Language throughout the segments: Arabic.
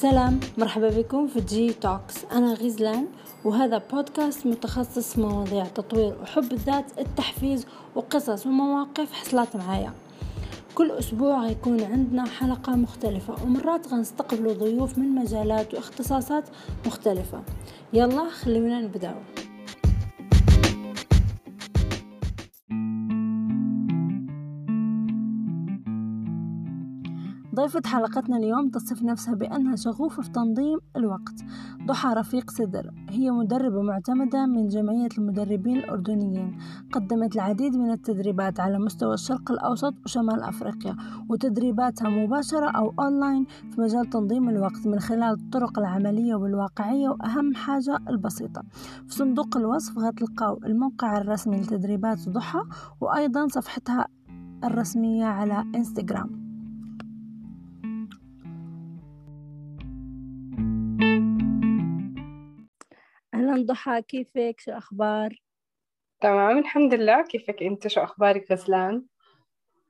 سلام مرحبا بكم في G Talks أنا غزلان وهذا بودكاست متخصص في مواضيع تطوير وحب الذات التحفيز وقصص ومواقف حصلت معايا. كل أسبوع غيكون عندنا حلقة مختلفة ومرات غنستقبلوا ضيوف من مجالات واختصاصات مختلفة. يلا خلونا نبدأ. ضيفة حلقتنا اليوم تصف نفسها بأنها شغوفة في تنظيم الوقت. ضحى رفيق صدر. هي مدربة معتمدة من جمعية المدربين الأردنيين. قدمت العديد من التدريبات على مستوى الشرق الأوسط وشمال أفريقيا وتدريباتها مباشرة أو أونلاين في مجال تنظيم الوقت من خلال الطرق العملية والواقعية وأهم حاجة البسيطة. في صندوق الوصف غتلقاو الموقع الرسمي لتدريبات ضحى وأيضا صفحتها الرسمية على إنستغرام. أهلا ضحى كيفك؟ شو أخبار؟ تمام الحمد لله. كيفك أنت؟ شو أخبارك غزلان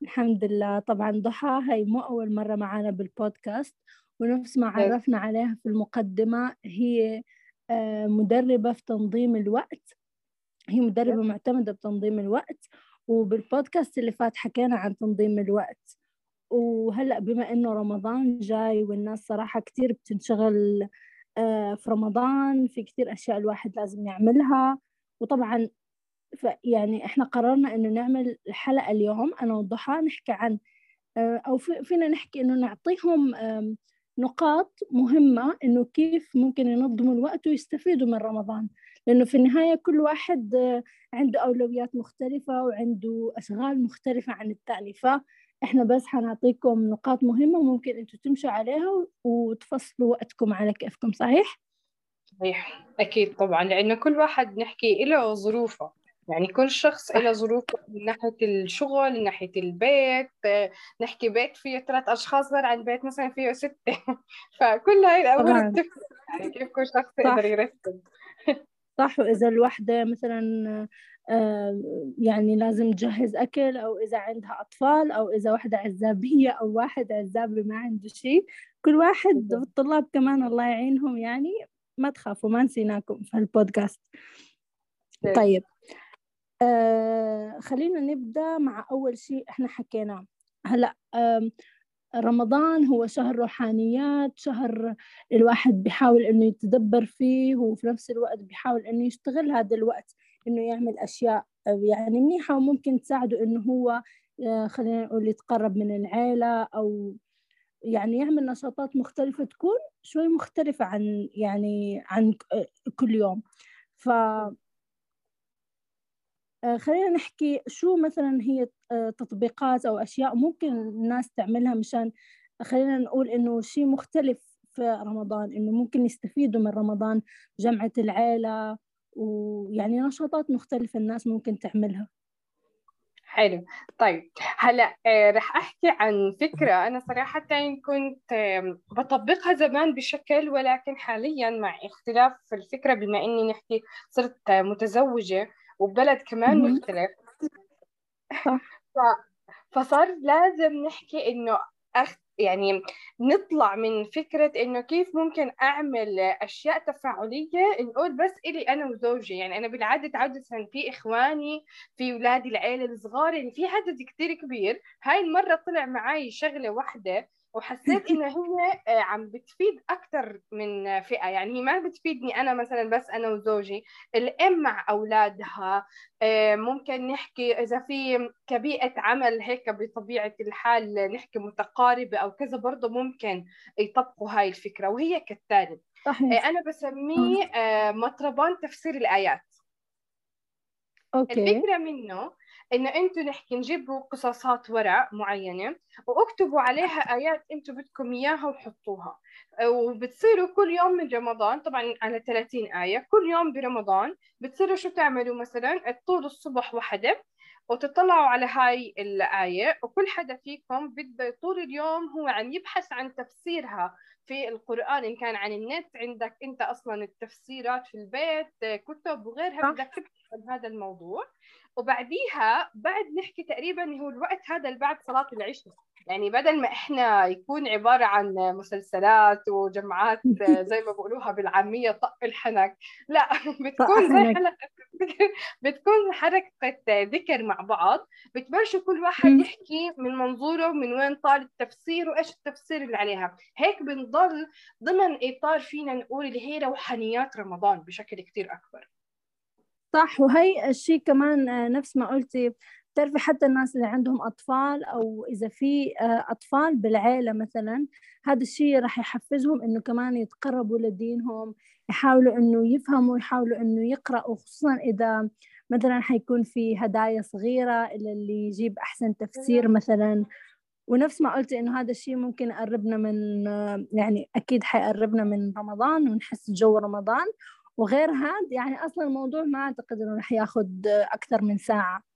الحمد لله. طبعا ضحى هي مو أول مرة معنا بالبودكاست ونفس ما عرفنا عليها في المقدمة هي آه، مدربة في تنظيم الوقت. هي مدربة معتمدة بتنظيم الوقت وبالبودكاست اللي فات حكينا عن تنظيم الوقت. وهلأ بما إنه رمضان جاي والناس صراحة كتير بتنشغل في رمضان في كتير أشياء الواحد لازم يعملها. وطبعا يعني إحنا قررنا إنه نعمل الحلقة اليوم أنا وضحى نحكي عن آه، أو فينا نحكي إنه نعطيهم نقاط مهمة إنه كيف ممكن ينظموا الوقت ويستفيدوا من رمضان. لأنه في النهاية كل واحد آه، عنده أولويات مختلفة وعنده أشغال مختلفة عن الثاني. ف إحنا بس حنعطيكم نقاط مهمة ممكن أنتوا تمشوا عليها وتفصلوا وقتكم على كيفكم صحيح؟ صحيح أكيد طبعا لأنه كل واحد نحكي له ظروفه. يعني كل شخص له ظروفه من ناحية الشغل من ناحية البيت نحكي بيت فيه ثلاث أشخاص غير عن بيت مثلا فيه ستة. فكل هاي الأمور بتفرق يعني كيف كل شخص يقدر يرتب. صح وإذا الوحدة مثلا يعني لازم تجهز أكل أو إذا عندها أطفال أو إذا واحدة عزابية أو واحد عزابي ما عنده شيء كل واحد والطلاب كمان الله يعينهم يعني. ما تخافوا ما نسيناكم في هالبودكاست. طيب. آه خلينا نبدأ مع أول شيء إحنا حكيناه. هلأ رمضان هو شهر روحانيات شهر الواحد بيحاول إنه يتدبر فيه وفي نفس الوقت بيحاول إنه يستغل هذا الوقت. إنه يعمل أشياء يعني منيحة وممكن تساعده إنه هو آه، خلينا نقول يتقرب من العيلة أو يعني يعمل نشاطات مختلفة تكون شوي مختلفة عن يعني عن كل يوم. ف آه، خلينا نحكي شو مثلا هي آه، تطبيقات أو أشياء ممكن الناس تعملها مشان خلينا نقول إنه شيء مختلف في رمضان إنه ممكن يستفيدوا من رمضان جمعة العيلة ويعني نشاطات مختلفة الناس ممكن تعملها. حلو. طيب هلا آه، رح أحكي عن فكرة. أنا صراحة كنت بطبقها زمان بشكل ولكن حاليا مع اختلاف الفكرة بما إني نحكي صرت متزوجة وببلد كمان مختلف. فصار لازم نحكي إنه أخ يعني نطلع من فكرة إنه كيف ممكن أعمل أشياء تفاعلية نقول بس إلي أنا وزوجي. يعني أنا بالعادة عادة في إخواني في أولادي العيلة الصغار يعني في عدد كتير كبير. هاي المرة طلع معي شغلة واحدة وحسيت انه هي آه، عم بتفيد أكثر من فئة. يعني هي ما بتفيدني أنا مثلا بس أنا وزوجي. الأم مع أولادها آه، ممكن نحكي إذا في كبيئة عمل هيك بطبيعة الحال نحكي متقاربة أو كذا برضه ممكن يطبقوا هاي الفكرة. وهي كالتالي صحيح. آه، أنا بسميه مطربان تفسير الآيات. أوكي. الفكرة منه انه أنتم نحكي نجيبوا قصصات ورق معينة وأكتبوا عليها آيات أنتم بدكم إياها وحطوها. وبتصيروا كل يوم من رمضان طبعا على 30 آية كل يوم برمضان بتصيروا شو تعملوا مثلا؟ تطول الصبح وحدة وتطلعوا على هاي الآية وكل حدا فيكم بده طول اليوم هو عم يبحث عن تفسيرها في القرآن إن كان عن النت عندك أنت أصلا التفسيرات في البيت كتب وغيرها بدك تبحث عن هذا الموضوع. وبعديها بعد نحكي تقريبا هو الوقت هذا اللي بعد صلاة العشاء. يعني بدل ما إحنا يكون عبارة عن مسلسلات وجمعات زي ما بقولوها بالعامية طق الحنك لا بتكون زي حلقة بتكون حركة ذكر مع بعض بتبلشوا كل واحد يحكي من منظوره من وين طال التفسير وإيش التفسير اللي عليها. هيك بنضل ضمن إطار فينا نقول اللي هي روحانيات رمضان بشكل كتير أكبر. صح وهي الشيء كمان نفس ما قلتي بتعرفي حتى الناس اللي عندهم أطفال أو إذا في أطفال بالعيلة مثلا هذا الشيء راح يحفزهم إنه كمان يتقربوا لدينهم يحاولوا إنه يفهموا يحاولوا إنه يقرأوا خصوصا إذا مثلا حيكون في هدايا صغيرة اللي يجيب أحسن تفسير مثلا. ونفس ما قلتي إنه هذا الشيء ممكن يقربنا من يعني أكيد حيقربنا من رمضان ونحس جو رمضان. وغير هذا يعني أصلا الموضوع ما أعتقد إنه رح ياخد أكثر من ساعة.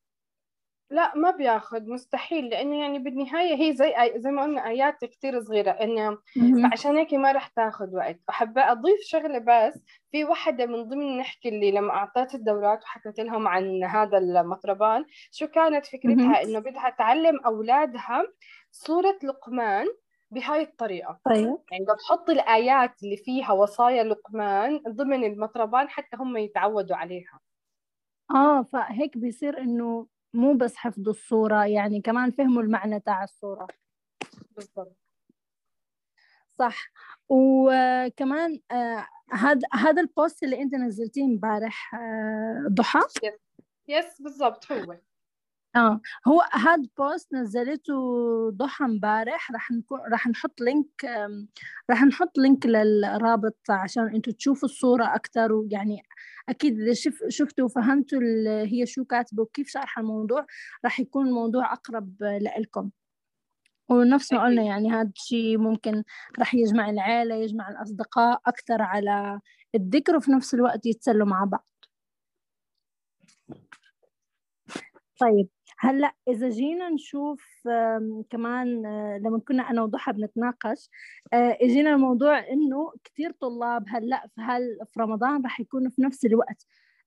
لا ما بياخذ مستحيل لأنه يعني بالنهاية هي زي. زي ما قلنا آيات كثير صغيرة إنه فعشان هيك ما رح تاخذ وقت. وحابة أضيف شغلة بس في وحده من ضمن نحكي اللي لما اعطيت الدورات وحكيت لهم عن هذا المطربان شو كانت فكرتها؟ إنه بدها تعلم أولادها سوره لقمان بهاي الطريقة. طيب. يعني بتحط الآيات اللي فيها وصايا لقمان ضمن المطربان حتى هم يتعودوا عليها. آه فهيك بيصير إنه مو بس حفظوا الصورة يعني كمان فهموا المعنى تاع الصورة. بالضبط. صح. وكمان آه هذا هذا ال post اللي انت نزلتيه امبارح آه ضحى؟ yes بالضبط هو. آه. هو هذا post نزلته ضحى امبارح. راح نكون راح نحط link راح نحط link للرابط عشان أنتم تشوفوا الصورة أكثر ويعني أكيد إذا شف شفتوا وفهمتوا هي شو كاتبة وكيف شارحة الموضوع راح يكون الموضوع أقرب لإلكم. ونفس ما قلنا يعني هذا الشيء ممكن راح يجمع العيلة يجمع الأصدقاء أكثر على الذكر وفي نفس الوقت يتسلوا مع بعض. طيب. هلأ إذا جينا نشوف كمان آه، لما كنا أنا وضحى بنتناقش آه، إجينا الموضوع إنه كثير طلاب هلأ في هال في رمضان راح يكونوا في نفس الوقت.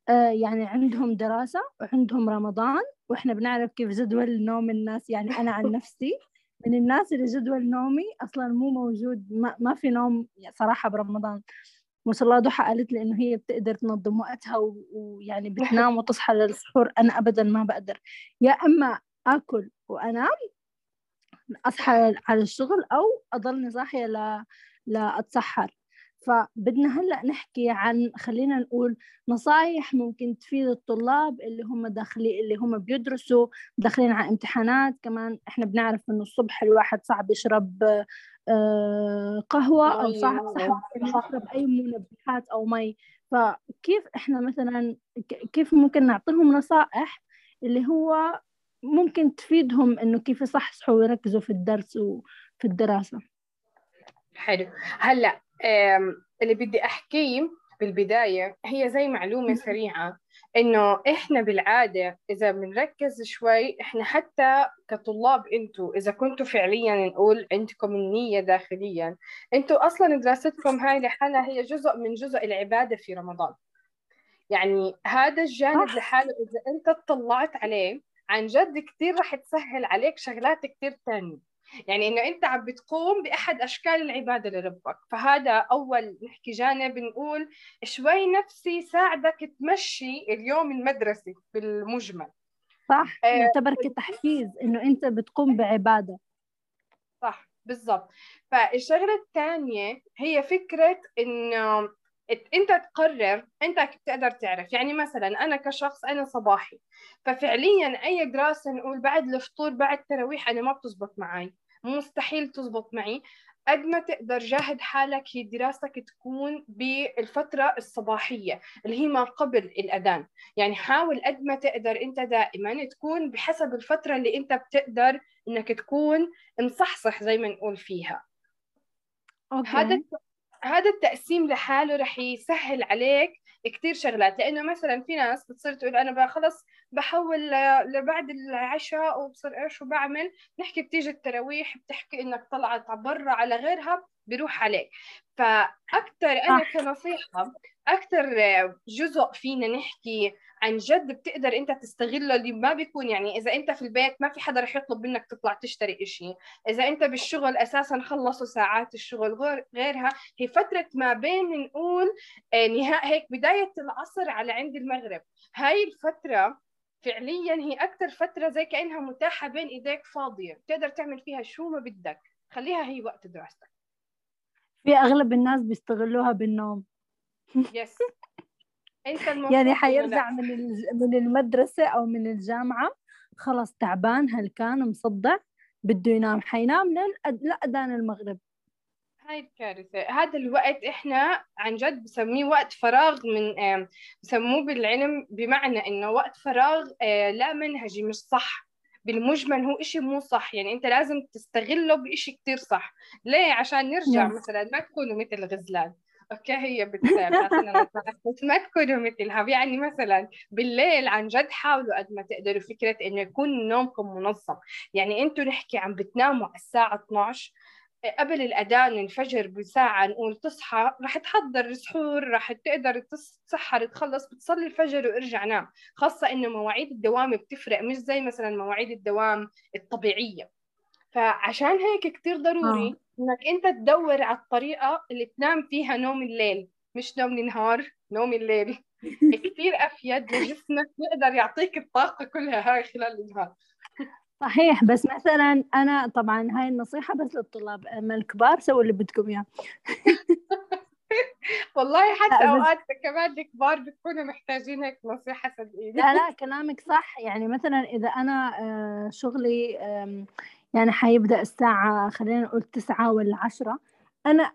آه، يعني عندهم دراسة وعندهم رمضان وإحنا بنعرف كيف جدول نوم الناس. يعني أنا عن نفسي من الناس اللي جدول نومي أصلا مو موجود ما, ما في نوم صراحة برمضان. ما شاء الله ضحى قالت لي إنه هي بتقدر تنظم وقتها ويعني بتنام وتصحى للسحور أنا ابدا ما بقدر. يا إما آكل وأنام أصحى على الشغل أو أضلني صاحية ل لاتسحر فبدنا هلأ نحكي عن خلينا نقول نصايح ممكن تفيد الطلاب اللي هم داخلين اللي هم بيدرسوا داخلين على امتحانات. كمان إحنا بنعرف إنه الصبح الواحد صعب يشرب قهوة أو صعب يشرب أي منبهات أو مي. فكيف إحنا مثلا كيف ممكن نعطيهم نصائح اللي هو ممكن تفيدهم إنه كيف يصحصحوا ويركزوا في الدرس وفي الدراسة؟ حلو. هلأ اللي بدي أحكيه بالبداية هي زي معلومة سريعة إنه إحنا بالعادة إذا بنركز شوي إحنا حتى كطلاب أنتوا إذا كنتوا فعليا نقول عندكم النية داخليا أنتوا أصلا دراستكم هاي لحالها هي جزء من جزء العبادة في رمضان. يعني هذا الجانب لحاله إذا أنت اطلعت عليه عن جد كثير رح تسهل عليك شغلات كثير ثانية يعني إنه أنت عم بتقوم بأحد أشكال العبادة لربك. فهذا أول نحكي جانب نقول شوي نفسي يساعدك تمشي اليوم المدرسي بالمجمل. صح آه، يعتبر كتحفيز إنه أنت بتقوم بعبادة. صح بالضبط. فالشغلة الثانية هي فكرة إنه أنت تقرر أنت بتقدر تعرف. يعني مثلا أنا كشخص أنا صباحي. ففعليا أي دراسة نقول بعد الفطور بعد التراويح أنا ما بتزبط معي مستحيل تزبط معي. قد ما تقدر جاهد حالك هي دراستك تكون بالفترة الصباحية اللي هي ما قبل الأذان. يعني حاول قد ما تقدر أنت دائما تكون بحسب الفترة اللي أنت بتقدر أنك تكون مصحصح زي ما نقول فيها. أوكي. هذا هذا التقسيم لحاله رح يسهل عليك كثير شغلات. لأنه مثلا في ناس بتصير تقول أنا خلص بحول لبعد العشاء وبصير إيش وبعمل. نحكي بتيجي التراويح بتحكي إنك طلعت برا على غيرها بيروح عليك. فاكثر أنا كنصيحة أكثر جزء فينا نحكي عن جد بتقدر أنت تستغله اللي ما بيكون. يعني إذا أنت في البيت ما في حدا رح يطلب منك تطلع تشتري إشي. إذا أنت بالشغل أساسا خلصوا ساعات الشغل غير غيرها. هي فترة ما بين نقول آه، نهاء هيك بداية العصر على عند المغرب. هاي الفترة فعليا هي أكثر فترة زي كأنها متاحة بين إيديك فاضية. بتقدر تعمل فيها شو ما بدك. خليها هي وقت دراستك. في أغلب الناس بيستغلوها بالنوم. يس يعني حيرجع من من المدرسة أو من الجامعة خلص تعبان هلكان مصدع بده ينام. حينام لأذان المغرب. هاي الكارثة. هذا الوقت إحنا عن جد بسميه وقت فراغ من بسموه بالعلم بمعنى إنه وقت فراغ آه، لا منهجي مش صح. بالمجمل هو إشي مو صح. يعني أنت لازم تستغله بإشي كتير صح. ليه؟ عشان نرجع مثلا ما تكونوا مثل غزلان. أوكي هي ما تكونوا مثلها. يعني مثلا بالليل عن جد حاولوا قد ما تقدروا فكرة إنه يكون نومكم منظم. يعني أنتم نحكي عم بتناموا على الساعة 12 قبل الأذان الفجر بساعة نقول تصحى رح تحضر السحور رح تقدر تسحر تخلص بتصلي الفجر وارجع نام. خاصة إنه مواعيد الدوام بتفرق مش زي مثلا مواعيد الدوام الطبيعية. فعشان هيك كتير ضروري آه. إنك أنت تدور على الطريقة اللي تنام فيها نوم الليل مش نوم النهار نوم الليل. كثير أفيد لجسمك يقدر يعطيك الطاقة كلها هاي خلال النهار. صحيح. بس مثلا أنا طبعا هاي النصيحة بس للطلاب أما الكبار سووا اللي بدكم إياه. والله حتى أوقات كمان الكبار بتكونوا محتاجين هيك نصيحة صدقيني لا لا كلامك صح. يعني مثلا إذا أنا آه، شغلي يعني حيبدأ الساعة خلينا نقول تسعة ولا عشرة. أنا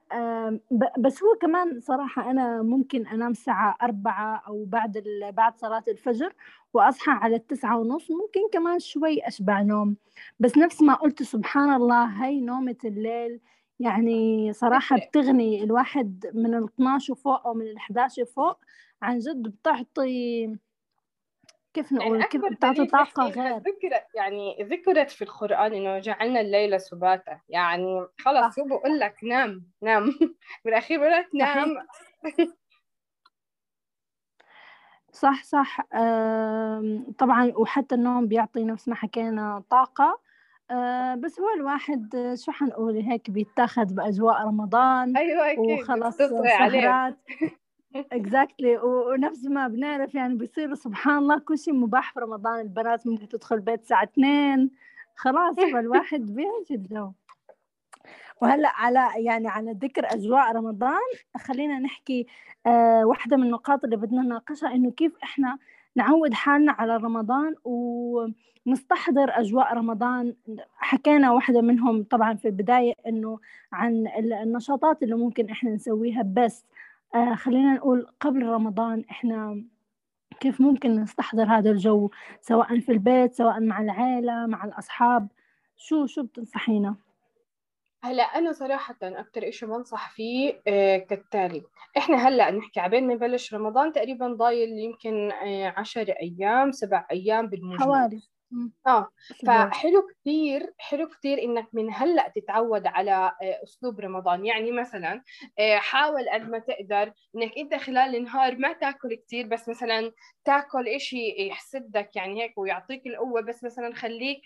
بس هو كمان صراحة أنا ممكن أنام الساعة أربعة أو بعد بعد صلاة الفجر وأصحى على التسعة ونص ممكن كمان شوي أشبع نوم. بس نفس ما قلت سبحان الله هاي نومة الليل يعني صراحة بتغني الواحد من ال 12 فوق أو من ال 11 فوق عن جد بتعطي كيف نقول؟ يعني كيف بتعطي طاقة غير؟ ذكرت يعني ذكرت في القرآن إنه جعلنا الليل سباتا. يعني خلص شو بقول لك؟ نام نام. بالأخير بقول لك نام. صح صح. طبعا وحتى النوم بيعطي نفس ما حكينا طاقة. أه بس هو الواحد شو حنقول؟ هيك بيتاخد بأجواء رمضان أيوة أكيد. وخلص سهرات. اكزاكتلي ونفس ما بنعرف يعني بيصير سبحان الله كل شيء مباح في رمضان. البنات ممكن تدخل بيت الساعة 2 خلاص فالواحد بيعيش الجو وهلأ على يعني على ذكر أجواء رمضان خلينا نحكي آه واحدة من النقاط اللي بدنا نناقشها إنه كيف إحنا نعود حالنا على رمضان ونستحضر أجواء رمضان. حكينا واحدة منهم طبعا في البداية إنه عن النشاطات اللي ممكن إحنا نسويها بس. آه خلينا نقول قبل رمضان إحنا كيف ممكن نستحضر هذا الجو سواء في البيت سواء مع العائلة مع الأصحاب؟ شو شو بتنصحينا؟ هلا أنا صراحة أكثر شيء بنصح فيه آه كالتالي إحنا هلا نحكي عبين ما يبلش رمضان تقريبا ضايل يمكن آه عشر أيام سبع أيام بالمجمل. حوالي آه. فحلو كثير حلو كثير إنك من هلأ تتعود على آه، أسلوب رمضان. يعني مثلا آه، حاول قد ما تقدر إنك أنت خلال النهار ما تاكل كثير بس مثلا تاكل شيء يحسدك يعني هيك ويعطيك القوة بس مثلا خليك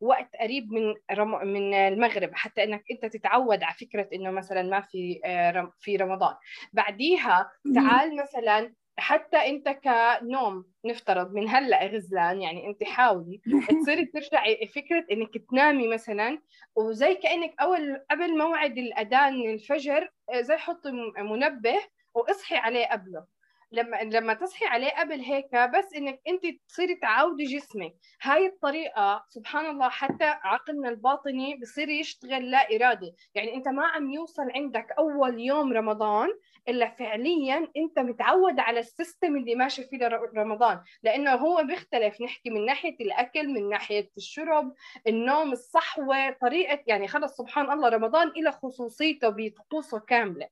لوقت قريب من رم... من المغرب حتى إنك أنت تتعود على فكرة إنه مثلا ما في آه، في رمضان. بعديها تعال مثلا حتى انت كنوم نفترض من هلأ غزلان يعني انت حاولي تصيري ترجعي فكرة انك تنامي مثلا وزي كأنك أول قبل موعد الأذان الفجر زي حطي منبه وإصحي عليه قبله. لما لما تصحي عليه قبل هيك بس إنك أنت تصيري تعودي جسمك. هاي الطريقة سبحان الله حتى عقلنا الباطني بصير يشتغل لا ارادي يعني أنت ما عم يوصل عندك أول يوم رمضان إلا فعليا أنت متعود على السيستم اللي ماشي فيه رمضان. لأنه هو بيختلف. نحكي من ناحية الأكل من ناحية الشرب النوم الصحوة طريقة يعني خلص سبحان الله رمضان له خصوصيته بطقوسه كاملة.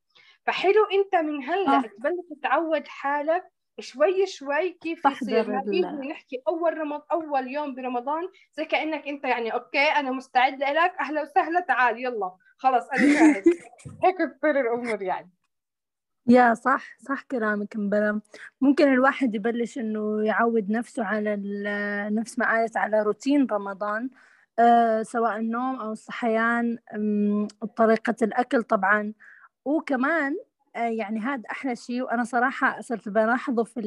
فحلو انت من هلا آه. تبلش تعود حالك شوي شوي كيف يصير. نحكي أول رمضان أول يوم برمضان زي كأنك انت يعني أوكي أنا مستعد لك أهلا وسهلا تعال يلا. خلص أنا جاهز. هيك بتصير الأمور يعني. يا صح صح كلامك مبلا. ممكن الواحد يبلش إنه يعود نفسه على نفس ما قالت على روتين رمضان. أه سواء النوم أو الصحيان طريقة الأكل طبعا. وكمان أه يعني هذا أحلى شيء وأنا صراحة صرت بلاحظه في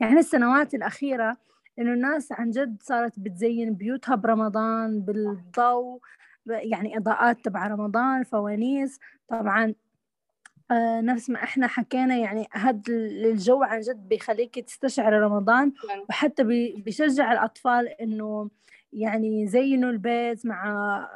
يعني السنوات الأخيرة إنه الناس عن جد صارت بتزين بيوتها برمضان بالضوء يعني إضاءات تبع رمضان فوانيس طبعا آه نفس ما إحنا حكينا يعني هذا الجو عن جد بيخليك تستشعر رمضان نعم. وحتى بيشجع الأطفال إنه يعني يزينوا البيت مع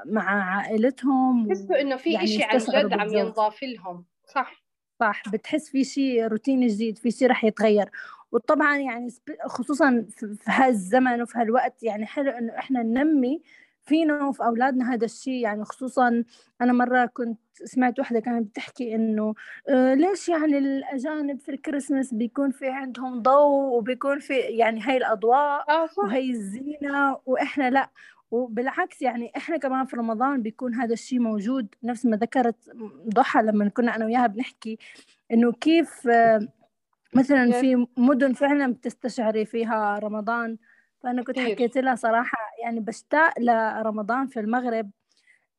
مع عائلتهم بحسوا إنه في يعني شيء عن جد عم ينضاف لهم. صح. صح. بتحس في شيء روتين جديد في شيء رح يتغير. وطبعا يعني خصوصا في هالزمن وفي هالوقت يعني حلو إنه إحنا ننمي فينا وفي أولادنا هذا الشيء. يعني خصوصا أنا مرة كنت سمعت واحدة كانت بتحكي إنه آه ليش يعني الأجانب في الكريسماس بيكون في عندهم ضوء وبيكون في يعني هاي الأضواء آه. وهي الزينة وإحنا لأ. وبالعكس يعني إحنا كمان في رمضان بيكون هذا الشيء موجود. نفس ما ذكرت ضحى لما كنا أنا وياها بنحكي إنه كيف آه، مثلا في مدن فعلا بتستشعري فيها رمضان. فأنا كنت حكيت لها صراحة يعني بشتاق لرمضان في المغرب.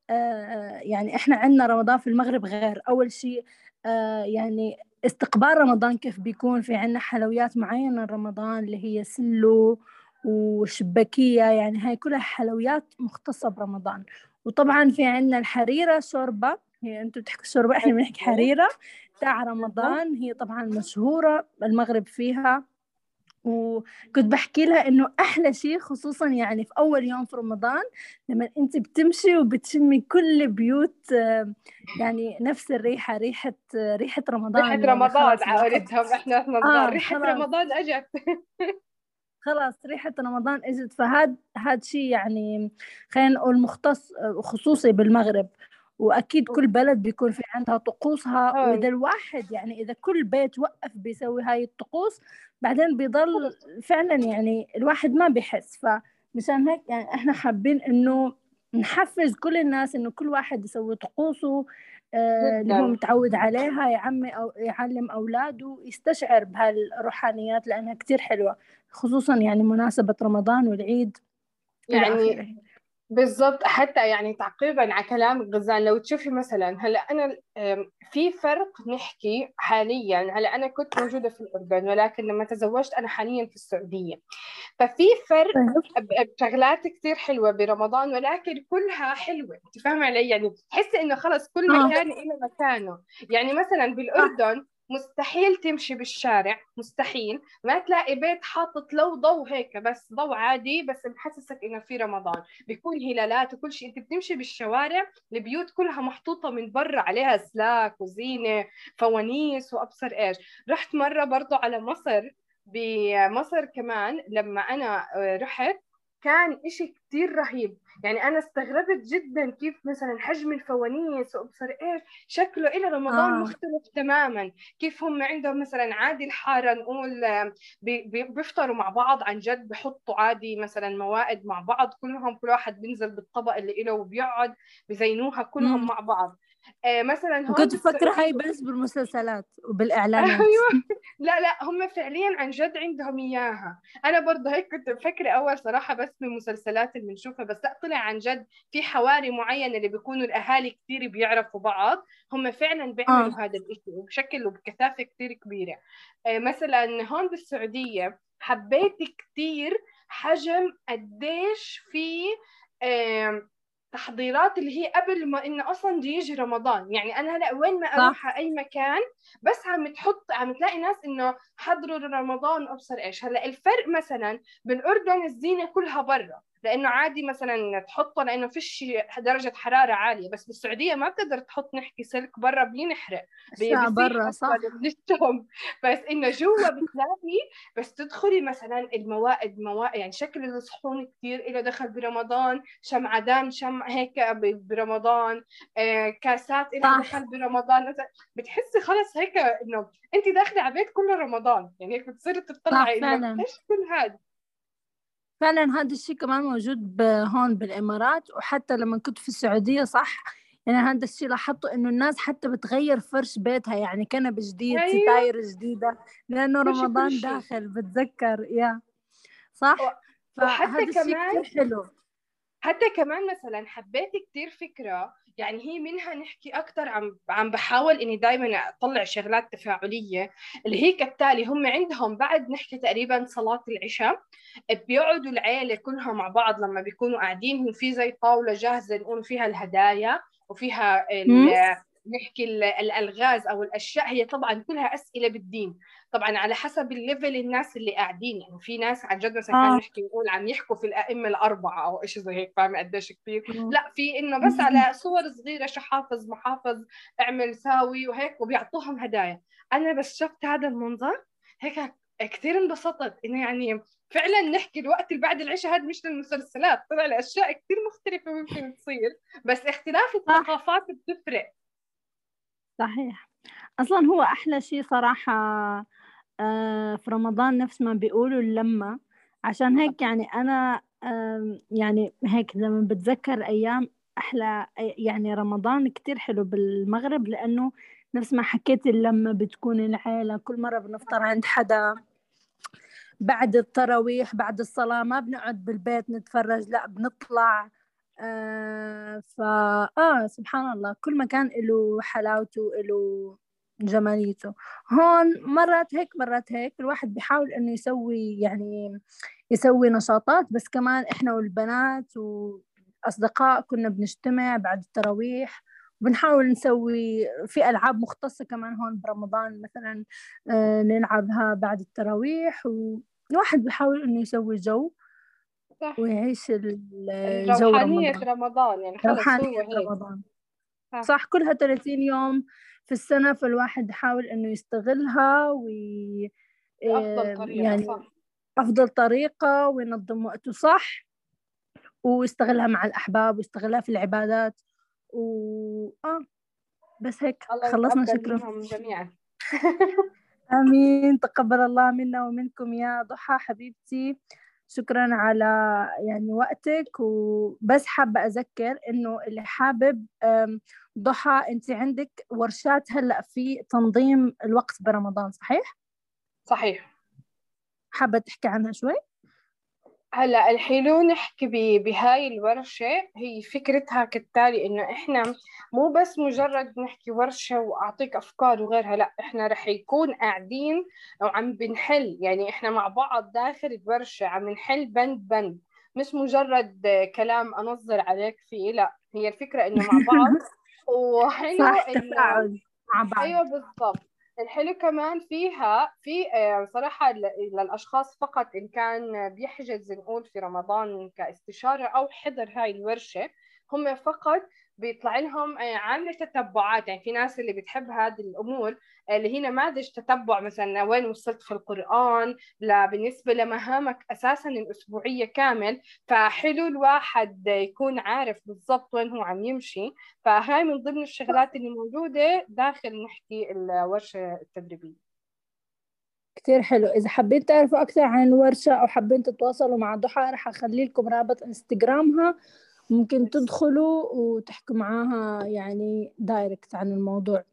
آه يعني إحنا عندنا رمضان في المغرب غير. أول شيء آه يعني استقبال رمضان كيف بيكون؟ في عندنا حلويات معينة رمضان اللي هي سلو وشبكية يعني هاي كلها حلويات مختصة برمضان. وطبعا في عندنا الحريرة شوربة. هي أنتم بتحكوا شوربة إحنا بنحكي حريرة. تاع رمضان هي طبعا مشهورة المغرب فيها. وكنت بحكي لها إنه أحلى شيء خصوصا يعني في أول يوم في رمضان لما انت بتمشي وبتشمي كل بيوت يعني نفس الريحة ريحة ريحة رمضان ريحة رمضان عائلتهم إحنا رمضان آه ريحة رمضان أجت. خلاص ريحة رمضان أجت. فهاد هاد شيء يعني خلينا نقول مختص خصوصي بالمغرب. وأكيد كل بلد بيكون في عندها طقوسها. وإذا الواحد يعني إذا كل بيت وقف بيسوي هاي الطقوس بعدين بيضل فعلا يعني الواحد ما بيحس. فمشان هيك يعني إحنا حابين إنه نحفز كل الناس إنه كل واحد يسوي طقوسه آه اللي هو متعود عليها يعمي أو يعلم أولاده يستشعر بهالروحانيات لأنها كتير حلوة خصوصا يعني مناسبة رمضان والعيد. يعني بالضبط حتى يعني تعقيبا على كلامك غزال لو تشوفي مثلا هلأ أنا في فرق نحكي حاليا هلأ أنا كنت موجودة في الأردن ولكن لما تزوجت أنا حاليا في السعودية. ففي فرق بشغلات كثير حلوة برمضان ولكن كلها حلوة. انت فاهمة علي؟ يعني تحسي إنه خلص كل آه. مكان له مكانه. يعني مثلا بالأردن مستحيل تمشي بالشارع مستحيل. ما تلاقي بيت حاطط لو ضوء هيك بس ضوء عادي بس بحسسك إنه في رمضان. بيكون هلالات وكل شيء. أنت بتمشي بالشوارع البيوت كلها محطوطة من برا عليها سلاك وزينة فوانيس وأبصر إيش. رحت مرة برضو على مصر بمصر كمان لما أنا رحت كان إشي كتير رهيب يعني أنا استغربت جدا كيف مثلا حجم الفوانيس وأبصر إيش شكله إلى رمضان آه. مختلف تماما كيف هم عندهم مثلا عادي الحارة نقول بيفطروا مع بعض عن جد بحطوا عادي مثلا موائد مع بعض كلهم كل واحد بينزل بالطبق اللي له وبيقعد بزينوها كلهم مم. مع بعض مثلا هون كنت فكرة هاي بس بالمسلسلات وبالإعلانات. أيوة. لا لا هم فعليا عن جد عندهم إياها. أنا برضه هيك كنت بفكر أول صراحة بس بالمسلسلات اللي بنشوفها بس لا طلع عن جد في حواري معينة اللي بيكونوا الأهالي كثير بيعرفوا بعض. هم فعلا بيعملوا آه. هذا الشيء وبشكل وبكثافة كثير كبيرة. آه مثلا هون بالسعودية حبيت كثير حجم قديش في آه تحضيرات اللي هي قبل ما إنه أصلا بده يجي رمضان. يعني أنا هلأ وين ما أروح على أي مكان بس عم تحط عم تلاقي ناس إنه حضروا رمضان ابصر إيش. هلأ الفرق مثلا بالاردن الزينة كلها برا. لأنه عادي مثلا تحطه لأنه فيش درجة حرارة عالية بس بالسعودية ما بتقدر تحط نحكي سلك برا بينحرق برا صح. بنشتهم. بس إنه جوا بتلاقي بس تدخلي مثلا الموائد موائد يعني شكل الصحون كثير له دخل برمضان شمعدان شمع هيك برمضان آه كاسات لها دخل برمضان. بتحسي خلص هيك إنه انت داخلة على بيت كله رمضان. يعني هيك بتصيري تطلعي إيش كل هذا فعلا هذا الشيء كمان موجود هون بالإمارات وحتى لما كنت في السعودية صح؟ يعني هذا الشيء لاحظته إنه الناس حتى بتغير فرش بيتها يعني كنب جديد أيوة. ستاير جديدة لأنه رمضان داخل بتذكر يا. صح؟ وحتى كمان حلو. حتى كمان مثلا حبيت كثير فكرة يعني هي منها نحكي أكثر عم عم بحاول إني دائما أطلع شغلات تفاعلية اللي هي كالتالي هم عندهم بعد نحكي تقريبا صلاة العشاء بيقعدوا العيلة كلها مع بعض لما بيكونوا قاعدين في زي طاولة جاهزة نقول فيها الهدايا وفيها نحكي الألغاز أو الأشياء هي طبعا كلها أسئلة بالدين. طبعا على حسب الليفل الناس اللي قاعدين يعني في ناس عن جد مثلا آه. نحكي نقول عم يحكوا في الأئمة الأربعة أو شيء زي هيك فاهمة قديش كثير لا في إنه بس على صور صغيرة شو حافظ محافظ اعمل ساوي وهيك وبيعطوهم هدايا. أنا بس شفت هذا المنظر هيك كثير انبسطت. إنه يعني فعلا نحكي الوقت اللي بعد العشاء هذا مش للمسلسلات طلع لاشياء كثير مختلفة ممكن تصير بس اختلاف الثقافات بتفرق. صحيح. أصلا هو أحلى شيء صراحة آه، في رمضان نفس ما بيقولوا اللمة. عشان هيك يعني أنا يعني هيك لما بتذكر أيام أحلى يعني رمضان كتير حلو بالمغرب لأنه نفس ما حكيت اللمة بتكون العيلة كل مرة بنفطر عند حدا. بعد التراويح بعد الصلاة ما بنقعد بالبيت نتفرج لا بنطلع. آه فا آه سبحان الله. كل مكان له حلاوته له جماليته. هون مرات هيك مرات هيك الواحد بيحاول إنه يسوي يعني يسوي نشاطات. بس كمان إحنا والبنات واصدقاء كنا بنجتمع بعد التراويح بنحاول نسوي في ألعاب مختصة كمان هون برمضان. مثلا آه، نلعبها بعد التراويح. والواحد بيحاول إنه يسوي جو. صح. ويعيش الجو روحانية رمضان, رمضان يعني روحانية رمضان. صح. صح كلها 30 يوم في السنة فالواحد يحاول إنه يستغلها وي أفضل طريقة يعني صح. أفضل طريقة وينظم وقته صح ويستغلها مع الأحباب ويستغلها في العبادات و آه بس هيك. خلصنا شكرا. جميعا. آمين تقبل الله منا ومنكم يا ضحى حبيبتي. شكرا على يعني وقتك وبس حابة أذكر إنه اللي حابب ضحى أنت عندك ورشات هلأ في تنظيم الوقت برمضان صحيح؟ صحيح حابة تحكي عنها شوي؟ هلأ الحلو نحكي بهاي الورشة هي فكرتها كالتالي إنه إحنا مو بس مجرد نحكي ورشة وأعطيك أفكار وغيرها لأ إحنا رح يكون قاعدين وعم بنحل يعني إحنا مع بعض داخل الورشة عم نحل بند بند مش مجرد كلام أنظر عليك فيه لأ هي الفكرة إنه مع بعض وحلو تفاعل مع بعض. أيوه بالضبط. الحلو كمان فيها في آه، صراحة للأشخاص فقط إن كان بيحجز نقول في رمضان كاستشارة أو حضر هاي الورشة هم فقط بيطلع لهم آه، عاملة تتبعات. يعني في ناس اللي بتحب هذه الأمور آه، اللي هي نماذج تتبع. مثلا وين وصلت في القرآن؟ لا بالنسبة لمهامك أساسا الأسبوعية كامل. فحلو الواحد يكون عارف بالضبط وين هو عم يمشي. فهاي من ضمن الشغلات اللي موجودة داخل نحكي الورشة التدريبية. كتير حلو. إذا حابين تعرفوا أكثر عن الورشة أو حابين تتواصلوا مع ضحى رح أخلي لكم رابط إنستغرامها. ممكن تدخلوا وتحكوا معاها يعني دايركت عن الموضوع.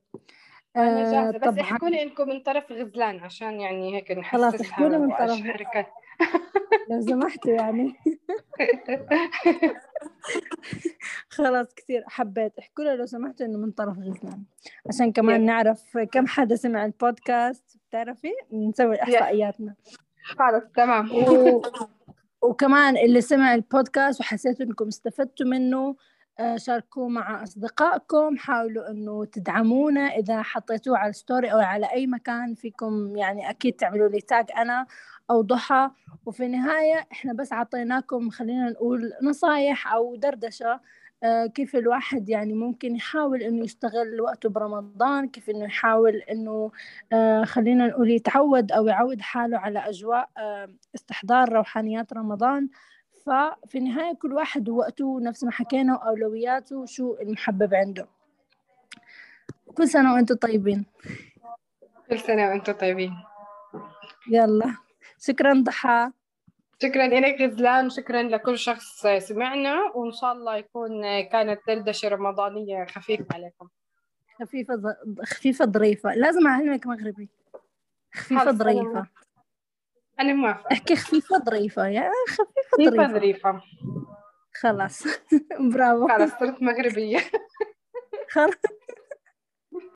أنا آه، جاهزة بس احكوا لي انكم من طرف غزلان عشان يعني هيك نحسسها خلاص احكوا لي من طرف لو سمحتوا يعني. خلاص كثير حبيت. احكوا لي لو سمحتوا إنه من طرف غزلان. عشان كمان نعرف كم حدا سمع البودكاست بتعرفي؟ نسوي إحصائياتنا. خلاص تمام. و... وكمان اللي سمع البودكاست وحسيتوا إنكم استفدتوا منه آه، شاركوه مع أصدقائكم حاولوا أنه تدعمونا. إذا حطيتوه على الستوري أو على أي مكان فيكم يعني أكيد تعملوا لي تاج أنا أو ضحى. وفي النهاية إحنا بس عطيناكم خلينا نقول نصايح أو دردشة كيف الواحد يعني ممكن يحاول إنه يستغل وقته برمضان كيف إنه يحاول إنه آه، خلينا نقول يتعود أو يعود حاله على أجواء استحضار روحانيات رمضان. ففي النهاية كل واحد ووقته نفس ما حكينا وأولوياته شو المحبب عنده. كل سنة وأنتم طيبين. كل سنة وأنتم طيبين. يلا. شكرا ضحى. شكرا لك غزلان شكرا لكل شخص سمعنا وإن شاء الله يكون كانت دردشة رمضانية خفيفة عليكم. خفيفة خفيفة ظريفة. لازم أعلمك مغربي. خفيفة ظريفة. أنا موافقة أحكي خفيفة ظريفة يا خفيفة خفيفة ظريفة. ظريفة. خلاص. برافو. خلاص صرت مغربية. خلاص.